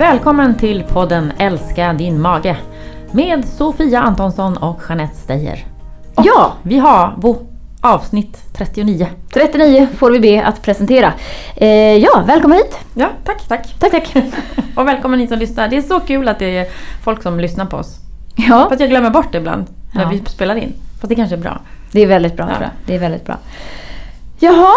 Välkommen till podden Älska din mage med Sofia Antonsson och Jeanette Steyer. Och Ja. Vi har vår avsnitt 39. 39 får vi be att presentera. Eh, ja, välkommen hit. Ja, tack, tack. Tack, tack. Och välkommen ni som lyssnar. Det är så kul att det är folk som lyssnar på oss. Ja, Fast jag glömmer bort det ibland när Ja. vi spelar in. Fast det kanske är bra. det är väldigt bra Ja. tror jag. Det är väldigt bra. Jaha,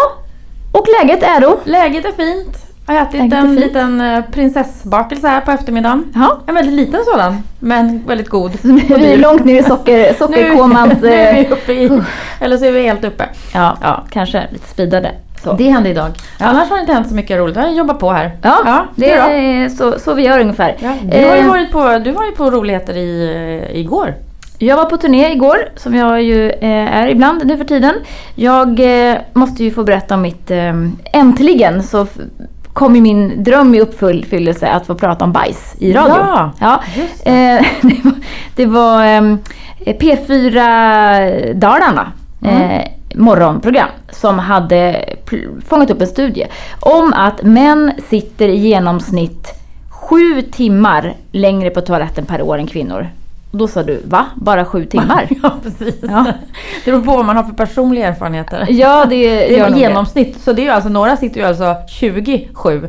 och läget är då? Läget är fint. Jag har ätit en fint. liten eh, prinsessbakelse här på eftermiddagen. Ja. En väldigt liten sådan, men väldigt god. Vi är långt ner i socker, sockerkomans... Nu, är vi eh, uppe i, eller så är vi helt uppe. ja, Ja. kanske lite speedade. Så. Det hände idag. Annars har det inte hänt så mycket roligt. Jag har jobbat på här. Ja, det du då? är så, så vi gör ungefär. Ja, du, har ju Eh, varit på, du var ju på roligheter i, igår. Jag var på turné igår, som jag ju är ibland nu för tiden. Jag måste ju få berätta om mitt... Äntligen så kom ju min dröm i uppfyllelse att få prata om bajs i radio. Ja, ja. Eh, det var, det var ehm, P4 Dalarna. Mm. Eh, morgonprogram som hade fångat upp en studie om att män sitter i genomsnitt sju timmar längre på toaletten per år än kvinnor. Och då sa du, va? Bara sju timmar? Ja, precis. Ja. Det beror på vad man har för personliga erfarenheter. ja, det Det är genomsnitt. Så det är alltså, några sitter ju alltså 27.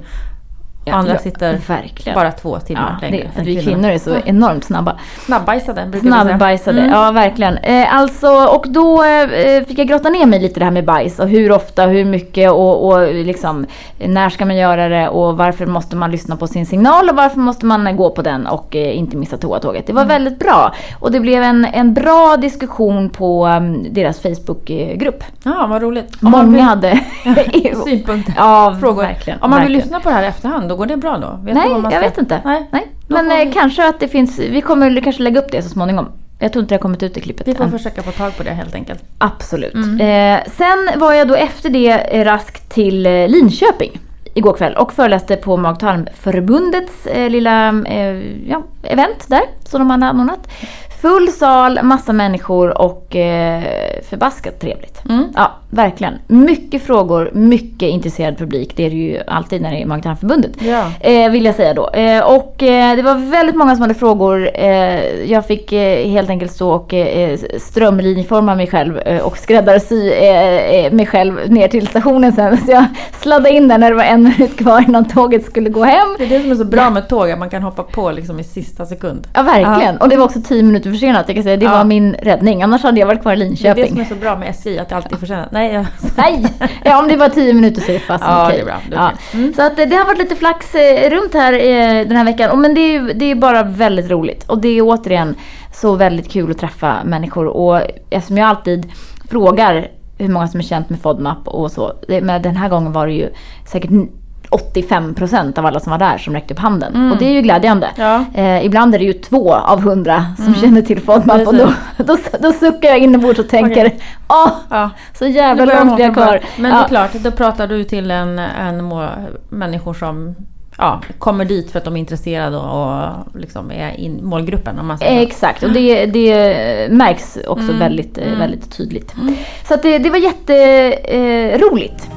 Ja, Andra ja, sitter verkligen. bara två timmar Ja, längre. det, vi kvinnor är så enormt snabba. Snabbbajsade brukar. Snabbbajsade, Mm. ja verkligen. Eh, alltså, och då eh, fick jag grotta ner mig lite det här med bajs och hur ofta, hur mycket och, och liksom när ska man göra det och varför måste man lyssna på sin signal och varför måste man gå på den och eh, inte missa toatåget. Det var väldigt bra och det blev en, en bra diskussion på um, deras Facebookgrupp. Ja, vad roligt. Om Många vill- hade synpunkter. ja, Frågor. verkligen. Om man vill verkligen. lyssna på det här i efterhand, då går det bra då? Vet Nej, jag vet inte. Nej. Nej. Men eh, vi- kanske att det finns, vi kommer kanske lägga upp det så småningom. Jag tror inte det har kommit ut i klippet Vi får än. försöka få tag på det helt enkelt. Absolut. Mm. Eh, sen var jag då efter det raskt till eh, Linköping igår kväll och föreläste på Mag-tarmförbundets eh, lilla eh, ja, event där som de hade anordnat. Full sal, massa människor och eh, förbaskat trevligt. Mm. Ja, verkligen. Mycket frågor, mycket intresserad publik. Det är det ju alltid när det är Mag-tarmförbundet. Ja. Eh, vill jag säga då. Eh, och eh, det var väldigt många som hade frågor. Eh, jag fick eh, helt enkelt stå och eh, strömlinjeforma mig själv och skräddarsy mig själv ner till stationen sen. Så jag sladdade in där när det var en minut kvar innan tåget skulle gå hem. Det är det som är så bra med tåg, att man kan hoppa på liksom i sista sekund. Ja, verkligen. Och det var också tio minuter försenat. Jag kan säga det Ja. var min räddning. Annars hade jag varit kvar i Det är det Linköping. som är så bra med SJ, att det alltid är försenat. Nej, jag... Nej! Ja, om det var tio minuter så är det fast Ja, okej. det är bra. Okej. Mm. Så att eh, det har varit lite flax eh, runt här eh, den här veckan. Men det är, det är bara väldigt roligt. Och det är återigen så väldigt kul att träffa människor. Och eftersom jag alltid frågar hur många som är känt med FODMAP och så. Men den här gången var det ju säkert 85% av alla som var där som räckte upp handen. Mm. Och det är ju glädjande. Ja. Eh, ibland är det ju två av hundra som känner till FODMAP. Och då, då, då suckar jag inombords och tänker Okej. åh, Ja. så jävla långt blir jag kvar. Men Ja. det är klart, då pratar du till en, en människor som ja, kommer dit för att de är intresserade och, liksom är in, målgruppen. Om man säger så. Exakt, och det, det märks också Mm, väldigt, mm. väldigt tydligt. Så att det, det var jätteroligt. Eh, roligt.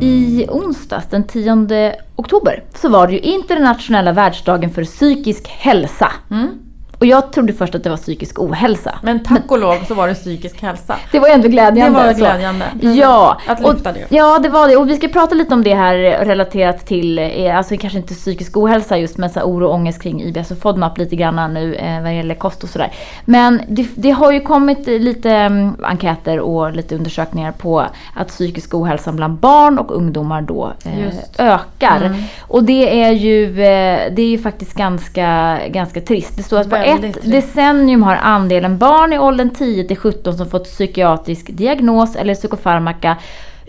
I onsdags den 10 oktober så var det ju internationella världsdagen för psykisk hälsa. Mm. Och jag trodde först att det var psykisk ohälsa. Men tack och lov så var det psykisk hälsa. Det var ändå glädjande. Det var glädjande. Ja, Att lyfta det. ja det var det. Och vi ska prata lite om det här relaterat till, eh, alltså kanske inte psykisk ohälsa just, men så oro och ångest kring IBS och FODMAP lite grann nu eh, vad gäller kost och sådär. Men det, det har ju kommit lite mm, enkäter och lite undersökningar på att psykisk ohälsa bland barn och ungdomar då eh, ökar. Mm. Och det är ju, eh, det är ju faktiskt ganska, ganska trist. Det står att på ett decennium har andelen barn i åldern 10 till 17 som fått psykiatrisk diagnos eller psykofarmaka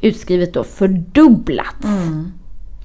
utskrivet då fördubblats. Mm.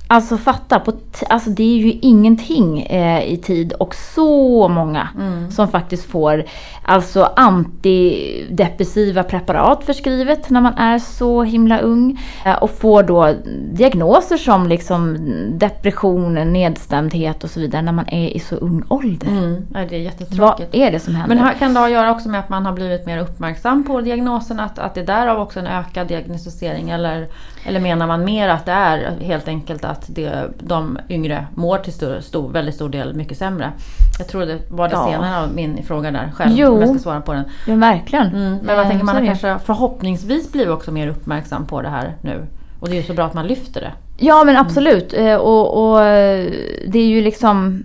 Alltså fatta, på alltså det är ju ingenting eh, i tid och så många Mm. som faktiskt får alltså antidepressiva preparat förskrivet när man är så himla ung eh, och får då diagnoser som liksom depression, nedstämdhet och så vidare när man är i så ung ålder. Mm. Ja, det är Vad jättetråkigt. är det som händer? Men kan det ha att göra också med att man har blivit mer uppmärksam på diagnosen? Att, att det är därav också en ökad diagnostisering? Eller, eller menar man mer att det är helt enkelt att att det, de yngre mår till stor, stor, väldigt stor del mycket sämre. Jag tror det var det Ja. senare av min fråga där själv, Jo. jag ska svara på den. Ja, verkligen. Mm, men Eh, jag tänker man har det. kanske förhoppningsvis blivit också mer uppmärksam på det här nu. Och det är ju så bra att man lyfter det. Ja men absolut. Eh, Och, och eh, det är ju liksom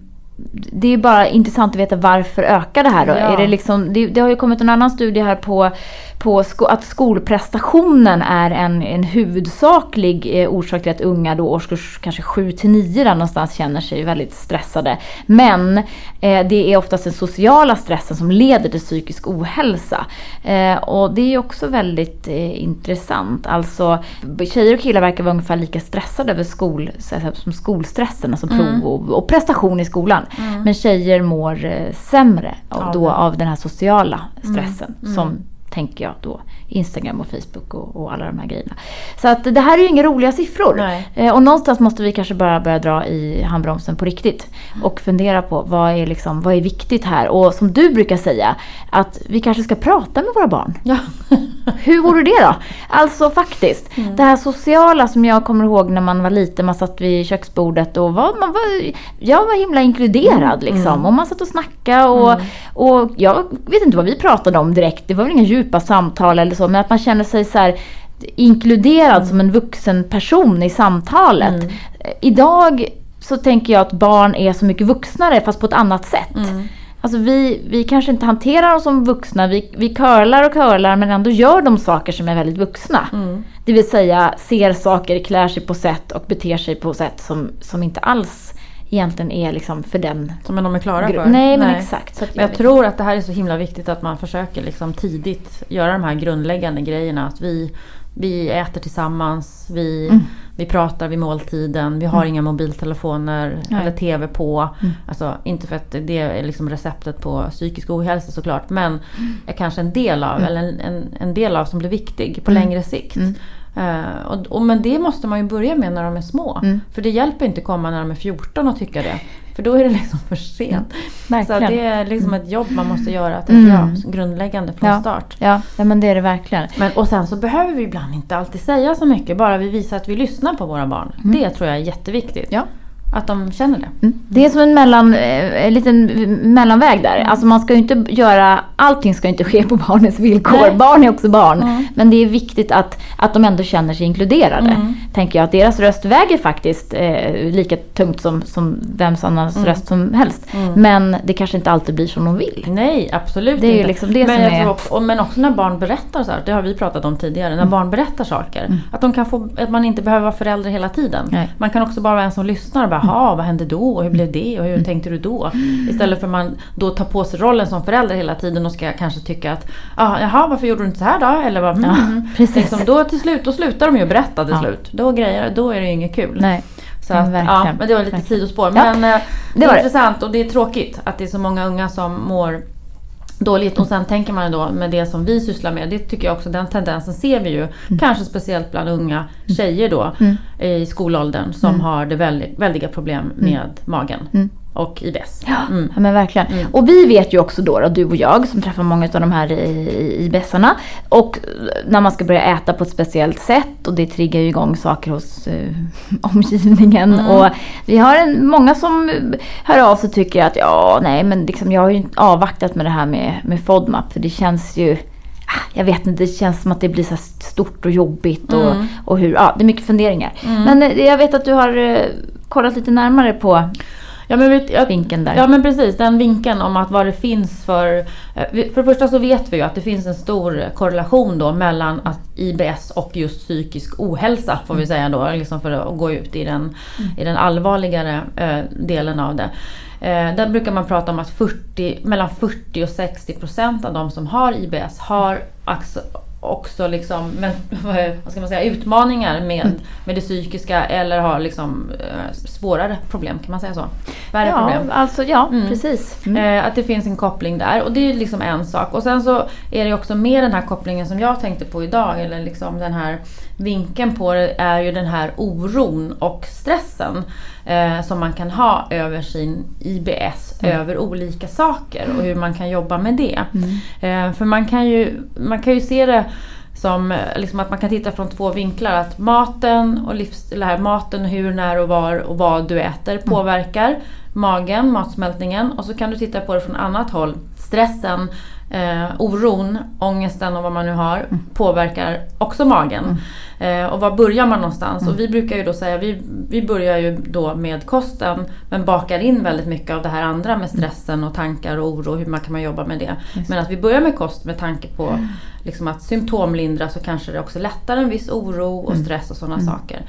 det är bara intressant att veta varför ökar det här då? Ja. Är det, liksom, det, det har ju kommit en annan studie här på, på sko, att skolprestationen är en, en huvudsaklig eh, orsak till att unga då årskurs kanske 7 till 9 där någonstans känner sig väldigt stressade. Men eh, det är oftast den sociala stressen som leder till psykisk ohälsa. Eh, och det är också väldigt eh, intressant. Alltså tjejer och killar verkar vara ungefär lika stressade över skol, som skolstressen, alltså prov och, och prestation i skolan. Men tjejer mår eh, sämre av, då, av den här sociala stressen. Som tänker jag då. Instagram och Facebook och, och alla de här grejerna. Så att det här är ju inga roliga siffror. Eh, och någonstans måste vi kanske bara börja dra i handbromsen på riktigt. Och fundera på vad är, liksom, vad är viktigt här? Och som du brukar säga, att vi kanske ska prata med våra barn. Ja. Hur vore det då? Alltså faktiskt, det här sociala som jag kommer ihåg när man var liten, man satt vid köksbordet och var, man var, jag var himla inkluderad liksom. Och man satt och snackade och, och jag vet inte vad vi pratade om direkt, det var väl inga djupa samtal eller så, men att man känner sig så här inkluderad som en vuxen person i samtalet. Idag så tänker jag att barn är så mycket vuxnare fast på ett annat sätt. Alltså vi, vi kanske inte hanterar dem som vuxna, vi, vi curlar och curlar men ändå gör de saker som är väldigt vuxna. Det vill säga ser saker, klär sig på sätt och beter sig på sätt som, som inte alls egentligen är liksom för den Som de är klara för. Nej men exakt. Så Men jag tror att det här är så himla viktigt att man försöker liksom tidigt göra de här grundläggande grejerna. Att vi, vi äter tillsammans, vi, Mm. vi pratar vid måltiden, vi har inga mobiltelefoner Nej. Mm. eller TV på. Alltså, inte för att det är liksom receptet på psykisk ohälsa såklart. Men Mm. är kanske en del av, eller en, en, en del av som blir viktig på längre sikt. Mm. Eh, och, och, men det måste man ju börja med när de är små. Mm. För det hjälper inte att komma när de är 14 och tycka det. För då är det liksom för sent. Så Verkligen. det är liksom ett jobb man måste göra, Mm. jag, grundläggande från Ja. start. Ja, ja men det är det verkligen. Men, och sen så behöver vi ibland inte alltid säga så mycket, bara vi visar att vi lyssnar på våra barn. Det tror jag är jätteviktigt. Ja. Att de känner det. Mm. Det är som en, mellan, eh, en liten mellanväg där. Alltså man ska inte göra, allting ska inte ske på barnens villkor. Nej. Barn är också barn. Mm. Men det är viktigt att, att de ändå känner sig inkluderade. Mm. Tänker jag att deras röst väger faktiskt eh, lika tungt som, som vems annans Mm. röst som helst. Men det kanske inte alltid blir som de vill. Nej, absolut Det är inte. liksom det men, är- också, men också när barn berättar här, det har vi pratat om tidigare, när barn berättar saker. Att, de kan få, att man inte behöver vara förälder hela tiden. Nej. Man kan också bara vara en som lyssnar bara, "Ha, vad hände då? Och hur blev det? Och hur tänkte du då? Istället för att man då tar på sig rollen som förälder hela tiden och ska kanske tycka att, ah, jaha varför gjorde du inte så här då? Eller vad, Ja, mm. precis. liksom, då till slut, då slutar de ju berätta till Ja. slut. Då, grejer, då är det ju inget kul. Nej. Så att, ja, men det var lite sidospår. Ja, Men eh, det, det är det. intressant och det är tråkigt att det är så många unga som mår dåligt. Och sen tänker man ju då med det som vi sysslar med, det tycker jag också, den tendensen ser vi ju. Mm. Kanske speciellt bland unga tjejer då i skolåldern som har det väldigt, väldiga problem med magen Mm. Och IBS. Ja, Mm. ja men verkligen. Och vi vet ju också då, då, du och jag som träffar många av de här i, i bässarna. Och när man ska börja äta på ett speciellt sätt och det triggar ju igång saker hos eh, omgivningen. Mm. Och vi har en, många som hör av sig och tycker att ja, nej men liksom, jag har ju avvaktat med det här med, med FODMAP för det känns ju ah, jag vet inte, det känns som att det blir så stort och jobbigt och, Mm. och hur, ja det är mycket funderingar. Men eh, jag vet att du har eh, kollat lite närmare på Ja, men vet, jag, vinkeln där. Ja men precis, den vinkeln om att vad det finns för... eh, För det första så vet vi ju att det finns en stor korrelation då mellan att IBS och just psykisk ohälsa får vi säga då, liksom för att gå ut i den, i den allvarligare eh, delen av det. Eh, där brukar man prata om att 40, mellan 40 och 60 procent av de som har IBS har också, liksom, men, vad ska man säga, utmaningar med, med det psykiska eller har liksom, eh, svårare problem, kan man säga så? Värre ja, problem. alltså ja, Mm. precis. Mm. Eh, att det finns en koppling där och det är liksom en sak. Och sen så är det också med den här kopplingen som jag tänkte på idag, eller liksom den här vinkeln på det, är ju den här oron och stressen eh, som man kan ha över sin IBS, över olika saker och hur man kan jobba med det. Eh, för man kan ju, man kan ju se det som liksom att man kan titta från två vinklar. Att maten och livs, eller här, maten, hur, när och var och vad du äter påverkar magen, matsmältningen. Och så kan du titta på det från annat håll. Stressen, eh, oron, ångesten och vad man nu har Mm. påverkar också magen. Eh, och var börjar man någonstans? Mm. Och vi brukar ju då säga, vi, vi börjar ju då med kosten men bakar in väldigt mycket av det här andra med stressen och tankar och oro, hur man kan man jobba med det. Just. Men att vi börjar med kost med tanke på liksom att symptomlindra så kanske det också lättar en viss oro och stress och sådana saker.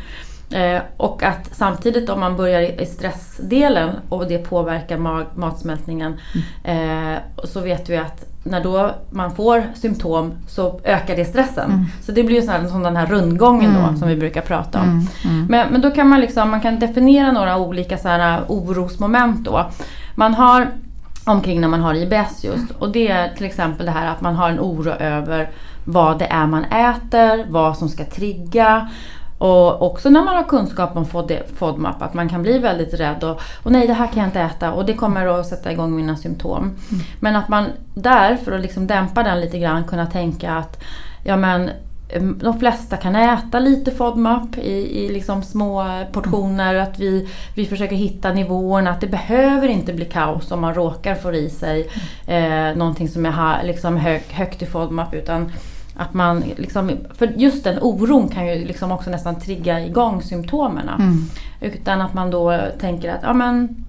Eh, och att samtidigt om man börjar i stressdelen och det påverkar mag- matsmältningen eh, så vet vi att när då man får symptom så ökar det stressen. Så det blir ju sån här, som den här rundgången då som vi brukar prata om. Mm, mm. Men, men då kan man, liksom, man kan definiera några olika så här orosmoment då. Man har omkring när man har IBS just och det är till exempel det här att man har en oro över vad det är man äter, vad som ska trigga. Och också när man har kunskap om FOD- FODMAP att man kan bli väldigt rädd och, och nej det här kan jag inte äta och det kommer att sätta igång mina symptom. Men att man där, för att liksom dämpa den lite grann, kunna tänka att ja men em, de flesta kan äta lite FODMAP i, i liksom små portioner. Att vi, vi försöker hitta nivåerna. Att det behöver inte bli kaos om man råkar få i sig eh, någonting som är ha, liksom hög, högt i FODMAP. Utan att man liksom, för just den oron kan ju liksom också nästan trigga igång symptomerna. Mm. Utan att man då tänker att ja, men,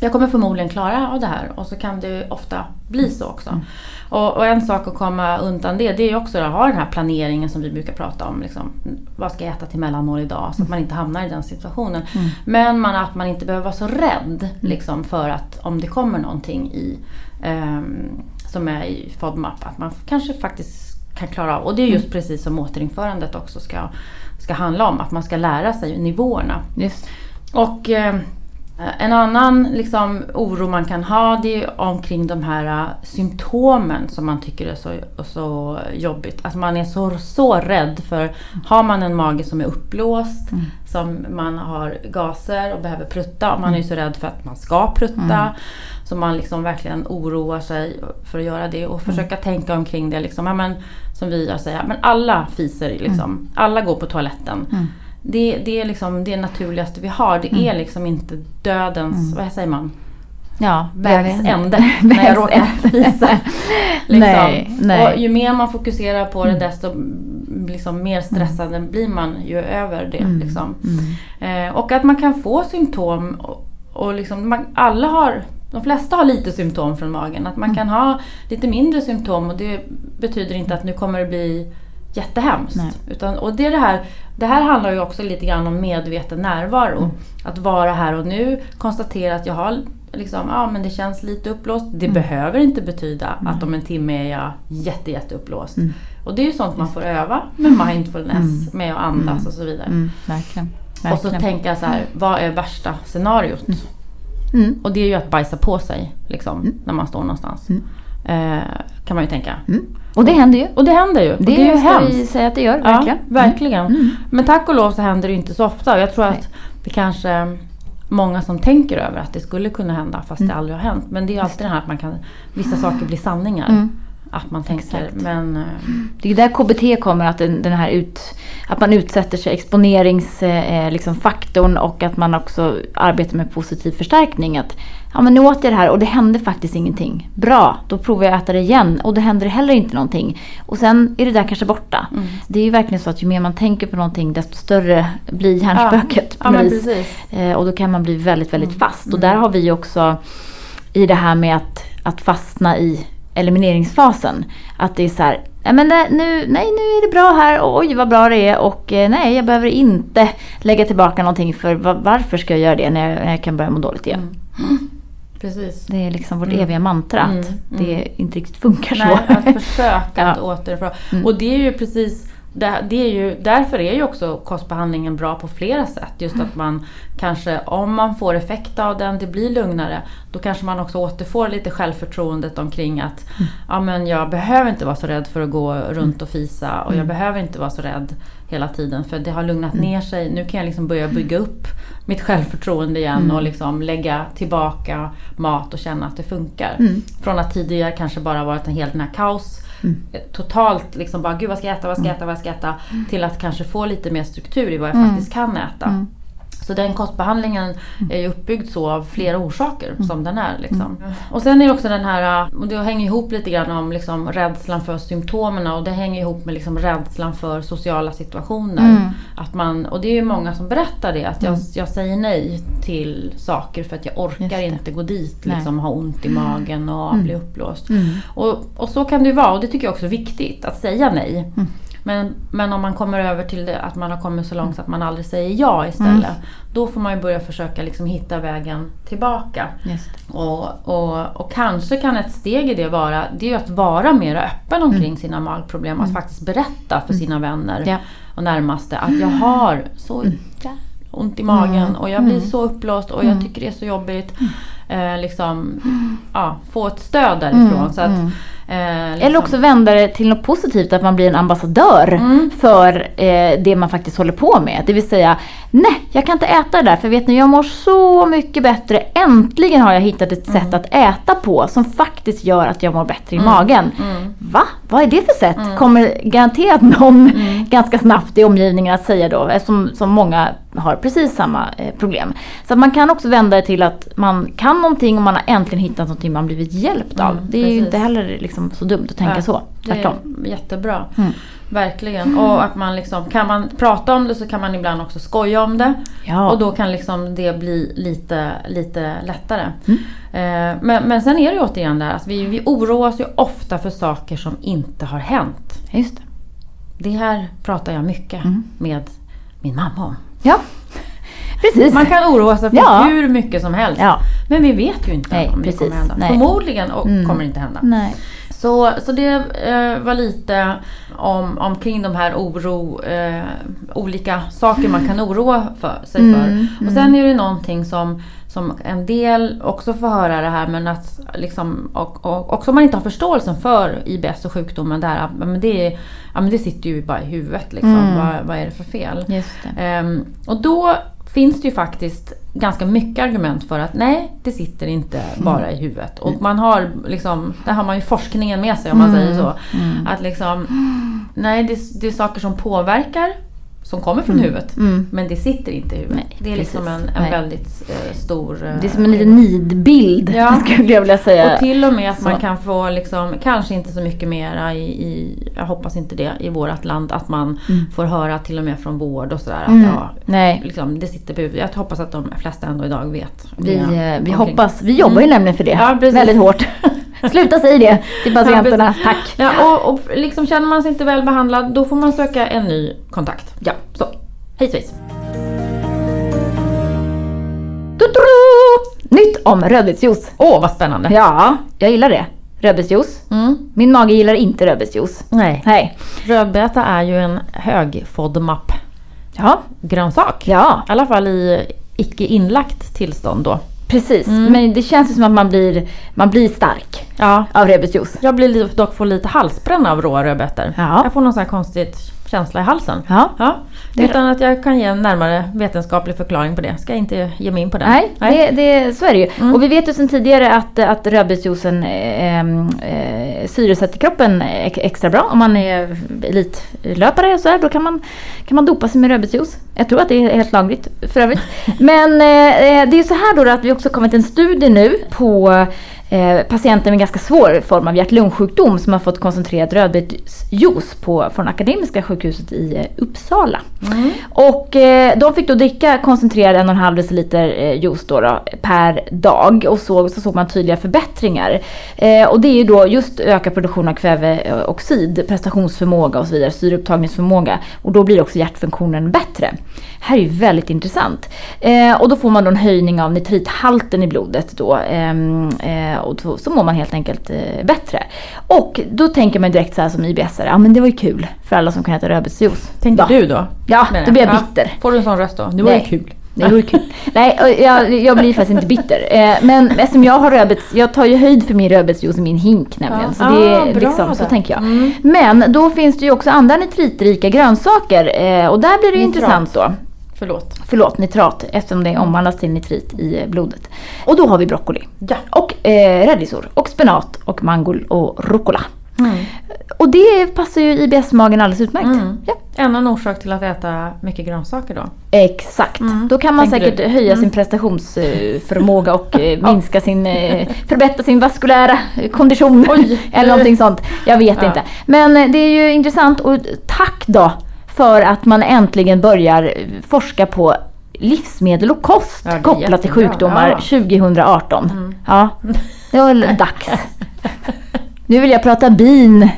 jag kommer förmodligen klara av det här och så kan det ofta bli så också. Och, och en sak att komma undan det, det är ju också att ha den här planeringen som vi brukar prata om. Liksom, vad ska jag äta till mellanmål idag? Så att man inte hamnar i den situationen. Men man, att man inte behöver vara så rädd liksom, för att om det kommer någonting i, ehm, som är i FODMAP, att man kanske faktiskt kan klara av. Och det är just precis som återinförandet också ska, ska handla om. Att man ska lära sig nivåerna. Just. Och eh, en annan liksom, oro man kan ha det är omkring de här eh, symptomen som man tycker är så, så jobbigt. Att man är så, så rädd för, har man en mage som är uppblåst, som man har gaser och behöver prutta, och man är så rädd för att man ska prutta. Så man liksom verkligen oroar sig för att göra det och försöka tänka omkring det. Liksom, ja, men, som vi säger, men alla fiser, liksom, alla går på toaletten. Det, det är liksom det naturligaste vi har. Det är liksom inte dödens, vad säger man? Ja, Vägs väg- ände när jag råkar fisa. Nej, Liksom. nej. Och ju mer man fokuserar på det desto liksom, mer stressad blir man ju över det. Liksom. Eh, och att man kan få symptom och, och liksom, man, alla har de flesta har lite symptom från magen. Att man kan ha lite mindre symptom och det betyder inte att nu kommer det bli jättehemskt. Nej. Utan, och det, är det, här, det här handlar ju också lite grann om medveten närvaro. Att vara här och nu, konstatera att jag har liksom, ja men det känns lite uppblåst. Det behöver inte betyda att om en timme är jag jätte, jätte uppblåst. Och det är ju sånt man får öva med mindfulness, med att andas och så vidare. Mm, verkligen. Och så verkligen. tänka så här, vad är värsta scenariot? Mm. Och det är ju att bajsa på sig liksom, när man står någonstans. Eh, kan man ju tänka. Mm. Och det händer ju. Och det händer ju. Det, det är ju ska hemskt. vi säga att det gör, Ja, verkligen. verkligen. Mm. Men tack och lov så händer det inte så ofta. Jag tror Nej. att det kanske många som tänker över att det skulle kunna hända fast Mm. det aldrig har hänt. Men det är ju alltid det här att man kan, vissa saker blir sanningar. Mm. Att man tänker, Exakt. men... eh, Det är där KBT kommer, att den, den här ut, att man utsätter sig, exponeringsfaktorn eh, liksom faktorn och att man också arbetar med positiv förstärkning. Att, ja men nu åt jag det här och det hände faktiskt ingenting. Bra, då provar jag att äta det igen och det händer heller inte någonting. Och sen är det där kanske borta. Mm. Det är ju verkligen så att ju mer man tänker på någonting desto större blir hjärnspöket. Ja, precis. Eh, och då kan man bli väldigt, väldigt Mm. fast. Och där har vi också i det här med att, att fastna i elimineringsfasen. Att det är så här, nej men det, nu, nej nu är det bra här, oj vad bra det är och eh, nej jag behöver inte lägga tillbaka någonting för va- varför ska jag göra det när jag, när jag kan börja må dåligt igen. Precis. Det är liksom vårt Mm. eviga mantra att Mm, mm. det inte riktigt funkar så. Nej, att försöka att Ja. återfå. Mm. Och det är ju precis det, det är ju, därför är ju också kostbehandlingen bra på flera sätt. Just att man kanske, om man får effekt av den, det blir lugnare. Då kanske man också återfår lite självförtroendet omkring att ja, men jag behöver inte vara så rädd för att gå runt och fisa. Och jag behöver inte vara så rädd hela tiden. För det har lugnat ner sig. Nu kan jag liksom börja bygga upp mitt självförtroende igen och liksom lägga tillbaka mat och känna att det funkar. Mm. Från att tidigare kanske bara varit en hel den här kaos eh, totalt liksom bara, gud vad ska jag äta, vad ska jag äta, vad ska jag äta? Till att kanske få lite mer struktur i vad jag Mm. faktiskt kan äta. Så den kostbehandlingen är ju uppbyggd så av flera orsaker som den är. Liksom. Och sen är det också den här, och det hänger ihop lite grann om liksom rädslan för symptomen och det hänger ihop med liksom rädslan för sociala situationer. Att man, och det är ju många som berättar det, att jag, jag säger nej till saker för att jag orkar inte gå dit, Nej. liksom, ha ont i magen och bli uppblåst. Och, och så kan det ju vara och det tycker jag också är viktigt, att säga nej. Men, men om man kommer över till det, att man har kommit så långt så att man aldrig säger ja istället. Då får man ju börja försöka liksom hitta vägen tillbaka. Och, och, och kanske kan ett steg i det vara det är att vara mer öppen omkring sina magproblem. Att faktiskt berätta för sina vänner Ja. och närmaste att jag har så jävla ont i magen och jag blir så uppblåst och jag tycker det är så jobbigt. Eh, liksom, ja, få ett stöd därifrån. Så att, eh, liksom, Eller också vända det till något positivt, att man blir en ambassadör Mm. för eh, det man faktiskt håller på med. Det vill säga, nej, jag kan inte äta det där för vet ni, jag mår så mycket bättre. Äntligen har jag hittat ett Mm. sätt att äta på som faktiskt gör att jag mår bättre i magen. Mm. Va? Vad är det för sätt? Kommer garanterat någon Mm. ganska snabbt i omgivningen att säga då, eftersom som många har precis samma eh, problem. Så man kan också vända det till att man kan någonting och man har äntligen hittat någonting man blivit hjälpt av. Mm, det är ju precis. inte heller liksom så dumt att tänka Ja, så. Det Tvärtom. är jättebra. Mm. Verkligen. Och att man liksom, kan man prata om det så kan man ibland också skoja om det. Ja. Och då kan liksom det bli lite, lite lättare. Mm. Eh, men, men sen är det ju återigen där, alltså vi, vi oroas ju ofta för saker som inte har hänt. Just det. Det här pratar jag mycket Mm. med min mamma om. Ja, precis. Man kan oroa sig för Ja. hur mycket som helst. Ja. Men vi vet ju inte Nej, om det precis. kommer hända. Nej. Förmodligen Mm. kommer det inte hända. Nej. Så, så det eh, var lite om, omkring de här oro, eh, olika saker man kan oroa för, sig Mm, för. Och sen är det någonting som, som en del också får höra det här men att liksom, och, och också om man inte har förståelsen för IBS och sjukdomen där, men det, är, ja, men det sitter ju bara i huvudet liksom. Mm. Vad, vad är det för fel? Det. Ehm, och då finns det ju faktiskt ganska mycket argument för att nej, det sitter inte bara i huvudet. Och man har liksom, där har man ju forskningen med sig om man säger så. Att liksom, nej det, det är saker som påverkar, som kommer från huvudet. Mm. Men det sitter inte i huvudet. Nej, det är liksom precis. en, en Nej. väldigt eh, stor... eh, Det är som en liten nidbild Ja. skulle jag vilja säga. och till och med att man Så. kan få, liksom, kanske inte så mycket mera i, i, jag hoppas inte det, i vårt land, att man får höra till och med från vård och sådär. Mm. Att, ja, Nej. liksom, det sitter på huvudet. Jag hoppas att de flesta ändå idag vet. Vi, eh, vi hoppas, vi jobbar ju nämligen för det. Ja. Väldigt hårt. Sluta säga det till patienterna, Ja, tack. Ja, och, och liksom känner man sig inte väl behandlad, då får man söka en ny kontakt. Ja, så. Hej svejs. Nytt om rödbetsjuice. Åh, vad spännande. Ja, jag gillar det. Rödbetsjuice. Mm. Min mage gillar inte rödbetsjuice. Nej. Nej. Rödbeta är ju en hög FODMAP-grönsak. Ja, ja, I alla fall i icke inlagt tillstånd då. Precis. Mm. Men det känns som att man blir, man blir stark Ja. av rödbetsjuice. Jag blir li- dock får lite halsbränna av råa rödbetor. Ja. Jag får någon sån här konstig känsla i halsen. Ja. Ja. Det- Utan att jag kan ge en närmare vetenskaplig förklaring på det. Ska jag inte ge mig in på den. Nej, Det, det, så är det ju. Mm. Och vi vet ju sedan tidigare att, att rödbetsjuicen eh, eh, syresätter kroppen ex- extra bra. Om man är elitlöpare och så här, då kan man, kan man dopa sig med rödbetsjuice. Jag tror att det är helt lagligt för övrigt. Men eh, det är så här då att vi också kommit en studie nu på eh, patienter med ganska svår form av hjärt-lungsjukdom som har fått koncentrerad rödbetsjuice på, från Akademiska sjukhuset i eh, Uppsala. Mm. Och eh, de fick då dricka koncentrerad en och en halv deciliter eh, juice då, då, per dag och så, så såg man tydliga förbättringar. Och det är ju då just ökad produktion av kväveoxid, prestationsförmåga och så vidare, syreupptagningsförmåga. Och då blir också hjärtfunktionen bättre. här är ju väldigt intressant. Och då får man då en höjning av nitrithalten i blodet då. Och då, så mår man helt enkelt eh, bättre. Och då tänker man direkt så här som IBS, ja men det var ju kul för alla som kan äta rödbetsjuice. Tänkte Va? du då? Ja, då blir jag Ja. bitter. Får du en sån röst då? Det var ju kul. Det vore kul. Nej, jag, jag blir faktiskt inte bitter. Eh, men eftersom jag har rödbets, jag tar ju höjd för min rödbetsjuice i min hink nämligen. Ja. Så det Ah, bra liksom, så tänker jag. Mm. Men då finns det ju också andra nitritrika grönsaker. Eh, och där blir det ju Nitrat. intressant då. Förlåt. Förlåt, nitrat eftersom det omvandlas till nitrit i blodet. Och då har vi broccoli. Ja. Och eh, rädisor och spenat och mangol och rucola. Och det passar ju IBS-magen alldeles utmärkt. Mm. Ja. Ännu en orsak till att äta mycket grönsaker då. Exakt. Mm. Då kan man Tänker säkert du? höja sin prestationsförmåga och eh, minska sin, eh, förbättra sin vaskulära kondition. Oj. Eller någonting sånt. Jag vet Ja. inte. Men eh, det är ju intressant och tack då för att man äntligen börjar forska på livsmedel och kost Ja, kopplat till sjukdomar Ja. 2018. Ja, det var dags. Nu vill jag prata bin.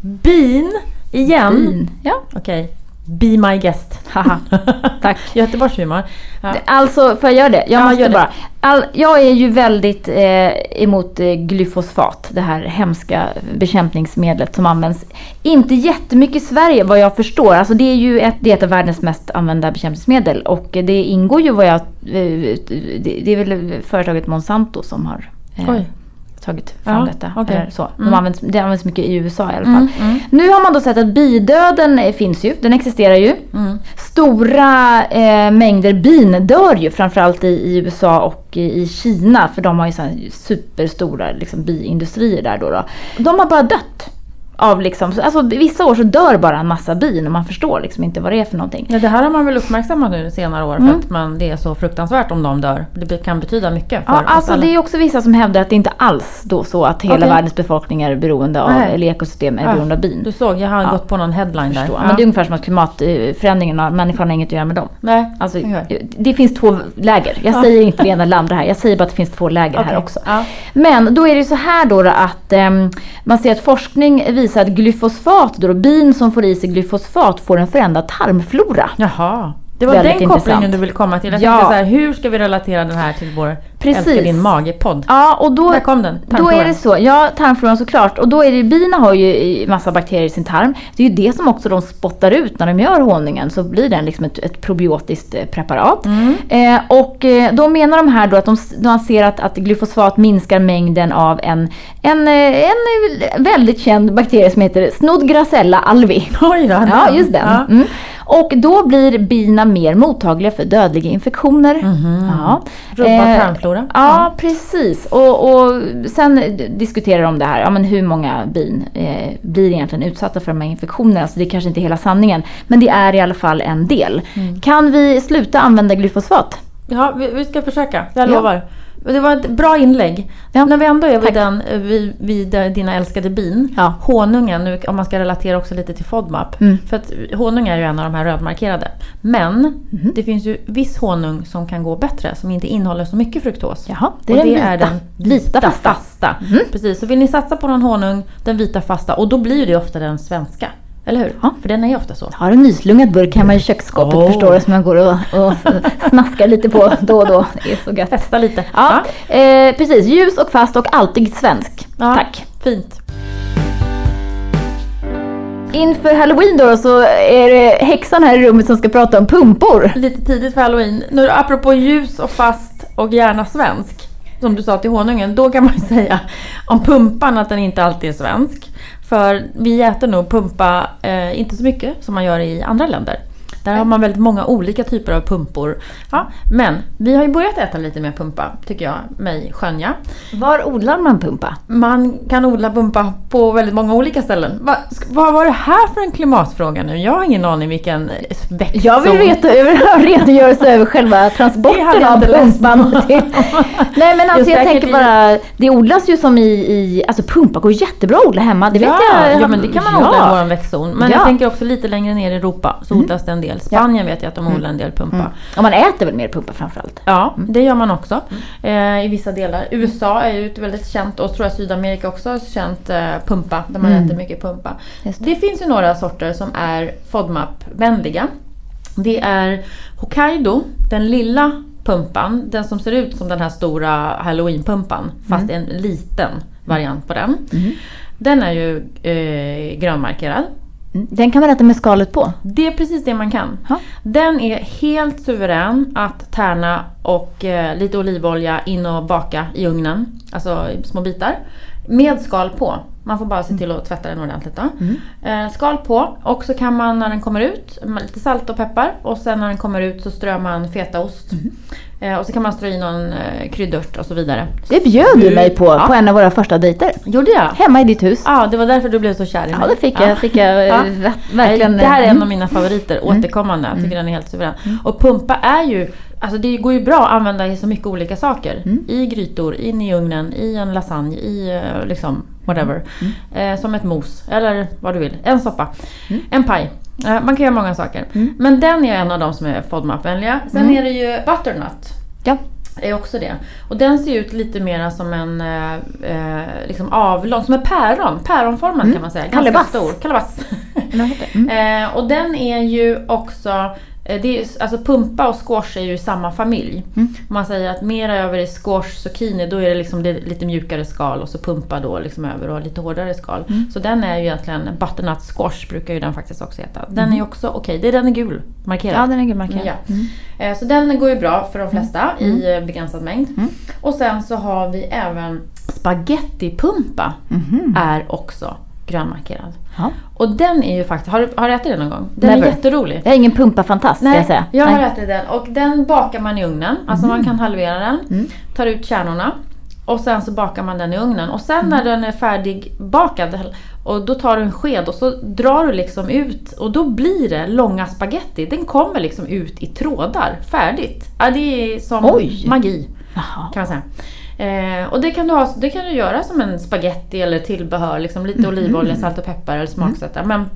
Bin igen. bin. Ja, Okej. Be my guest. haha. Tack. Göteborgshumor. Ja. Alltså, får jag göra det? Jag Ja, måste gör det. bara. All, jag är ju väldigt eh, emot eh, glyfosfat, det här hemska bekämpningsmedlet som används inte jättemycket i Sverige vad jag förstår. Alltså det är ju ett, det är ett av världens mest använda bekämpningsmedel och det ingår ju vad jag... Eh, det, det är väl företaget Monsanto som har eh, Oj. Tagit fram Ja, detta. okej. Eller så. De Mm. används, det används mycket i USA i alla fall. Mm, mm, Nu har man då sett att bidöden finns ju, den existerar ju. mm. Stora eh, mängder bin dör ju framförallt i, i USA och i, i Kina för de har ju så superstora liksom, biindustrier där då, då. De har bara dött. Av liksom, alltså, vissa år så dör bara en massa bin och man förstår liksom inte vad det är för någonting. Ja, det här har man väl uppmärksammat nu senare år Mm. för att man, det är så fruktansvärt om de dör. Det kan betyda mycket Ja, alltså alla. det är också vissa som hävdar att det inte alls då så att hela Okej. världens befolkning är beroende av, Nej. eller ekosystem är Ja, beroende av bin. Du såg, jag har Ja. gått på någon headline där. Ja. Men det är ungefär som att klimatförändringarna, människan har inget att göra med dem. Nej, Alltså, okej. det finns två läger. Jag Ja. säger inte det ena eller andra här. Jag säger bara att det finns två läger här Okej. också. Men då är det så här då, att ehm, man ser att forskning visar visar att glyfosfat, då, då bin som får i sig glyfosfat får en förändrad tarmflora. Jaha. Det var den kopplingen intressant. du ville komma till. Jag Ja. tänkte så här, hur ska vi relatera den här till vår Precis. Älskar din mage-podd? Ja, och då, Där kom den. då är tarmfloran. det så. Ja, tarmfloran såklart. Och då är det, bina har ju massa bakterier i sin tarm. Det är ju det som också de spottar ut när de gör honungen. Så blir den liksom ett, ett probiotiskt eh, preparat. Mm. Eh, och eh, då menar de här då att de, de ser att, att glyfosat minskar mängden av en, en, eh, en väldigt känd bakterie som heter Snodgrassella alvi. Oj då, Ja, just den. Ja. Mm. Och då blir bina mer mottagliga för dödliga infektioner. Ja. Rubbad Eh, tarmflora. Ja, precis. Och, och sen diskuterar de det här. Ja, men hur många bin eh, blir egentligen utsatta för de här infektionerna? Alltså det är kanske inte hela sanningen. Men det är i alla fall en del. Mm. Kan vi sluta använda glyfosat? Ja, vi, vi ska försöka. Jag Ja. lovar. Det var ett bra inlägg. Ja. När vi ändå är vid, den, vid, vid dina älskade bin. Ja. Honungen, nu, om man ska relatera också lite till FODMAP. Mm. För att honung är ju en av de här rödmarkerade. Men Mhm. det finns ju viss honung som kan gå bättre. Som inte innehåller så mycket fruktos. Jaha, det och är det vita. är den Vita fasta. fasta. Mhm. Precis, så vill ni satsa på någon honung, den vita fasta. Och då blir det ofta den svenska. Eller hur? Ja. För den är ju ofta så. Har en nyslungad burk hemma i köksskåpet Åh. förstår du som jag går och, och snaskar lite på då och då. Det är så gött. Testa lite. Ja, eh, precis. Ljus och fast och alltid svensk. Ja, Tack. Fint. Inför halloween då så är det häxan här i rummet som ska prata om pumpor. Lite tidigt för halloween. Nu apropå ljus och fast och gärna svensk. Som du sa till honungen. Då kan man ju säga om pumpan att den inte alltid är svensk. För vi äter nog pumpa eh, inte så mycket som man gör i andra länder. Där har man väldigt många olika typer av pumpor. Ja, men vi har ju börjat äta lite mer pumpa, tycker jag mig skönja. Var odlar man pumpa? Man kan odla pumpa på väldigt många olika ställen. Va, vad var det här för en klimatfråga nu? Jag har ingen aning vilken växtzon. Jag vill veta över redogörelse över själva transporten jag av pumpan. till- Nej men alltså jag säkert tänker bara, det odlas ju som i, i alltså pumpa går jättebra att odla hemma. Det vet ja, jag. ja, men det kan man Ja. odla i vår växtzon. Men Ja. jag tänker också lite längre ner i Europa så odlas det en del. Spanien vet jag att de odlar en del pumpa. Mm. Och man äter väl mer pumpa framförallt? Ja, det gör man också Mm. eh, i vissa delar. USA är ju ett väldigt känt och tror jag Sydamerika också har känt eh, pumpa. Där man Mm. äter mycket pumpa. Just Det finns ju några sorter som är FODMAP-vänliga. Det är Hokkaido, den lilla pumpan. Den som ser ut som den här stora halloween-pumpan. Fast en liten variant på den. Mm. Den är ju eh, grönmarkerad. Den kan man äta med skalet på. Det är precis det man kan. Ja. Den är helt suverän att tärna och eh, lite olivolja in och baka i ugnen. Alltså i små bitar. Med skal på. Man får bara se till att tvätta den ordentligt då. Mm. Eh, skal på och så kan man när den kommer ut, lite salt och peppar och sen när den kommer ut så strör man fetaost. Mm. Eh, och så kan man strö i någon eh, kryddört och så vidare. Det bjöd du mig på, Ja. på en av våra första dejter. Gjorde jag? Hemma i ditt hus. Ja, det var därför du blev så kär i mig. Ja, det fick jag, fick jag eh, Ja. ver- verkligen. Det här är en Mm. av mina favoriter, återkommande. Jag tycker den är helt suverän. Och pumpa är ju, alltså det går ju bra att använda i så mycket olika saker. I grytor, in i ugnen, i en lasagne, i eh, liksom whatever. Eh, som ett mos, eller vad du vill. En soppa, en paj. Eh, man kan göra många saker. Men den är en av de som är FODMAP-vänliga. Sen är det ju butternut. Ja. Är också det. Och den ser ut lite mer som en eh, eh, liksom avlång, som en päron. Päronformad kan man säga. Ganska Kalebass. stor. Kalebass. Mm. Eh, och den är ju också, det är, alltså pumpa och squash är ju i samma familj. Mm. Om man säger att mera över i squash zucchini då är det liksom det lite mjukare skal och så pumpa då liksom över och lite hårdare skal. Mm. Så den är ju egentligen, butternut squash brukar ju den faktiskt också heta. Den Mm. är också okej, det är den är gul markerad. Ja, den är gulmarkerad. Ja. Mm. Eh, Så den går ju bra för de flesta i eh, begränsad mängd. Mm. Och sen så har vi även spagettipumpa Mhm. är också grönmarkerad. Ja. Och den är ju faktiskt, har har du ätit den någon gång? Den Never. är jätterolig. Jag är ingen pumpafantast ska jag säga. jag har Nej. ätit den och den bakar man i ugnen. Alltså man kan halvera den, Mm. tar ut kärnorna och sen så bakar man den i ugnen. Och sen när den är färdigbakad och då tar du en sked och så drar du liksom ut och då blir det långa spaghetti. Den kommer liksom ut i trådar, färdigt. Ja, det är som Oj. magi Jaha. kan man säga. Eh, och det kan, du ha, det kan du göra som en spaghetti eller tillbehör, liksom lite Mm. olivolja, salt och peppar eller smaksätta. Men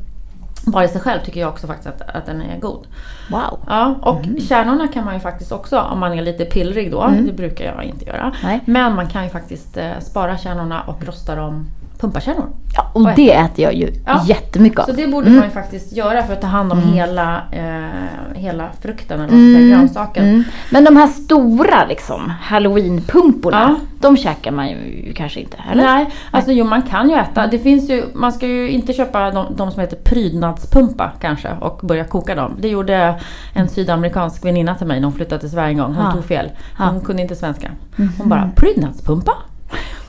bara i sig själv tycker jag också faktiskt att, att den är god. Wow. Ja, och Mm. kärnorna kan man ju faktiskt också, om man är lite pillrig då, det brukar jag inte göra. Nej. Men man kan ju faktiskt eh, spara kärnorna och rosta dem pumpakärnor. Ja, och det äter jag ju Ja. jättemycket av. Så det borde Mm. man ju faktiskt göra för att ta hand om hela, eh, hela frukten eller säga, grönsaken. Mm. Men de här stora liksom, halloweenpumporna, Ja. de käkar man ju kanske inte, eller? Nej, alltså jo man kan ju äta. Det finns ju, man ska ju inte köpa de, de som heter prydnadspumpa kanske och börja koka dem. Det gjorde en sydamerikansk väninna till mig när hon flyttade till Sverige en gång. Hon Ja. tog fel. Ja. Hon kunde inte svenska. Hon bara, prydnadspumpa?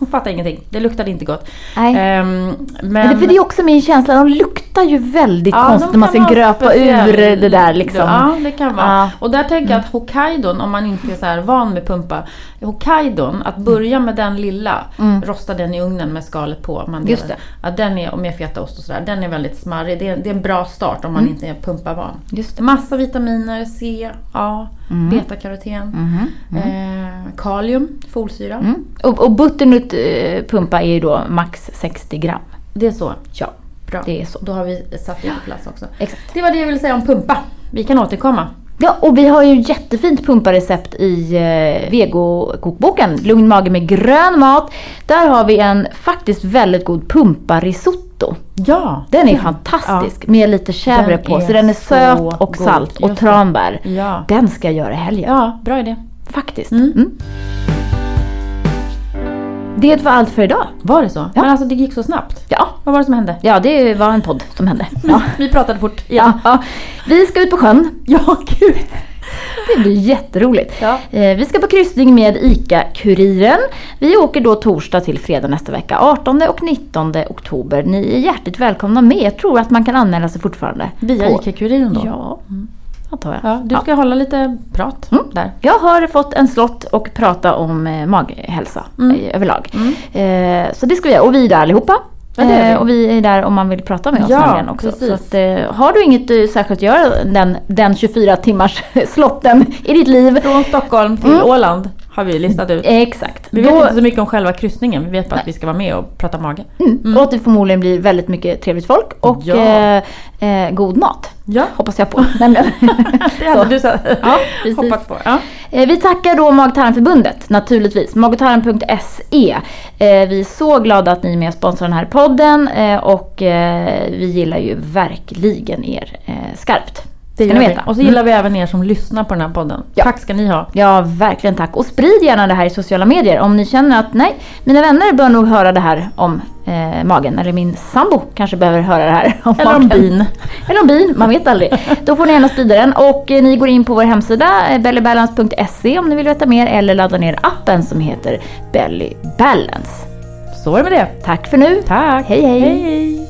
Hon fattade ingenting. Det luktade inte gott. Nej. Ehm, men, Men det, för det är också min känsla, de luktar ju väldigt Ja, konstigt när man ska gröpa speciell- ur det där liksom. Ja, det kan vara. Ja. Och där tänker jag att Hokkaidon, om man inte är så här van med pumpa. Hokkaidon, att börja med den lilla, Mm. rosta den i ugnen med skalet på. Man Just det. Ja, den är, med fetaost och sådär, den är väldigt smarrig. Det är, det är en bra start om man inte är pumpavan. Mm. Just det. Massa vitaminer, C, A, betakaroten, Mhm. eh, kalium, folsyra. Mm. Och, och butternut pumpa är ju då max 60 gram. Det är så. Ja, Bra. det är så. Då har vi satt det på plats också. Exakt. Det var det jag ville säga om pumpa. Vi kan återkomma. Ja, och vi har ju jättefint pumparecept i eh, vegokokboken. Lugn mage med grön mat. Där har vi en faktiskt väldigt god pumparisotto. Ja, Den är fantastisk med lite chèvre på. Så den är söt och god. salt och tranbär. Ja. Den ska jag göra i helgen. ja, bra idé. Faktiskt. Mm. Mm. Det var allt för idag. Var det så? Men alltså det gick så snabbt. Ja, Vad var det som hände? ja det var en podd som hände. Ja. Vi pratade fort igen. Ja, ja. Vi ska ut på sjön. Ja, gud. Det blir jätteroligt. Ja. Eh, Vi ska på kryssning med ICA-Kuriren. Vi åker då torsdag till fredag nästa vecka, 18 och 19 oktober. Ni är hjärtligt välkomna med. Jag tror att man kan anmäla sig fortfarande. Via på- ICA-Kuriren då? Ja, antar jag. Ja, du ska hålla lite prat Mm. där. Jag har fått en slott och prata om eh, maghälsa Mm. överlag. Eh, så det ska vi göra. Och vi är där allihopa. Ja. Eh, och vi är där om man vill prata med oss Ja, också. precis. Så att, eh, har du inget eh, särskilt att göra den, den 24 timmars slotten i ditt liv. Från Stockholm till Mm. Åland har vi listat ut. Exakt. Vi vet Då- inte så mycket om själva kryssningen. Vi vet bara att vi ska vara med och prata mage. Mm. Och att det förmodligen blir väldigt mycket trevligt folk och Ja. eh, eh, god mat. Ja, Hoppas jag på. nämligen. det hade du så, Ja, hoppats på. Ja. Eh, Vi tackar då Mag och tarmförbundet naturligtvis. Magotarm.se. Eh, Vi är så glada att ni är med och sponsrar den här podden eh, och vi gillar ju verkligen er skarpt. Det gör vi. Och så gillar vi även er som lyssnar på den här podden. Ja. Tack ska ni ha. Ja, verkligen tack. Och sprid gärna det här i sociala medier om ni känner att nej, mina vänner bör nog höra det här om eh, magen. Eller min sambo kanske behöver höra det här om Eller om magen. bin. Eller om bin, man vet aldrig. Då får ni gärna sprida den. Och eh, ni går in på vår hemsida eh, bellybalance.se om ni vill veta mer eller ladda ner appen som heter Belly Balance. Så är det med det. Tack för nu. Tack. Hej, hej. hej, hej.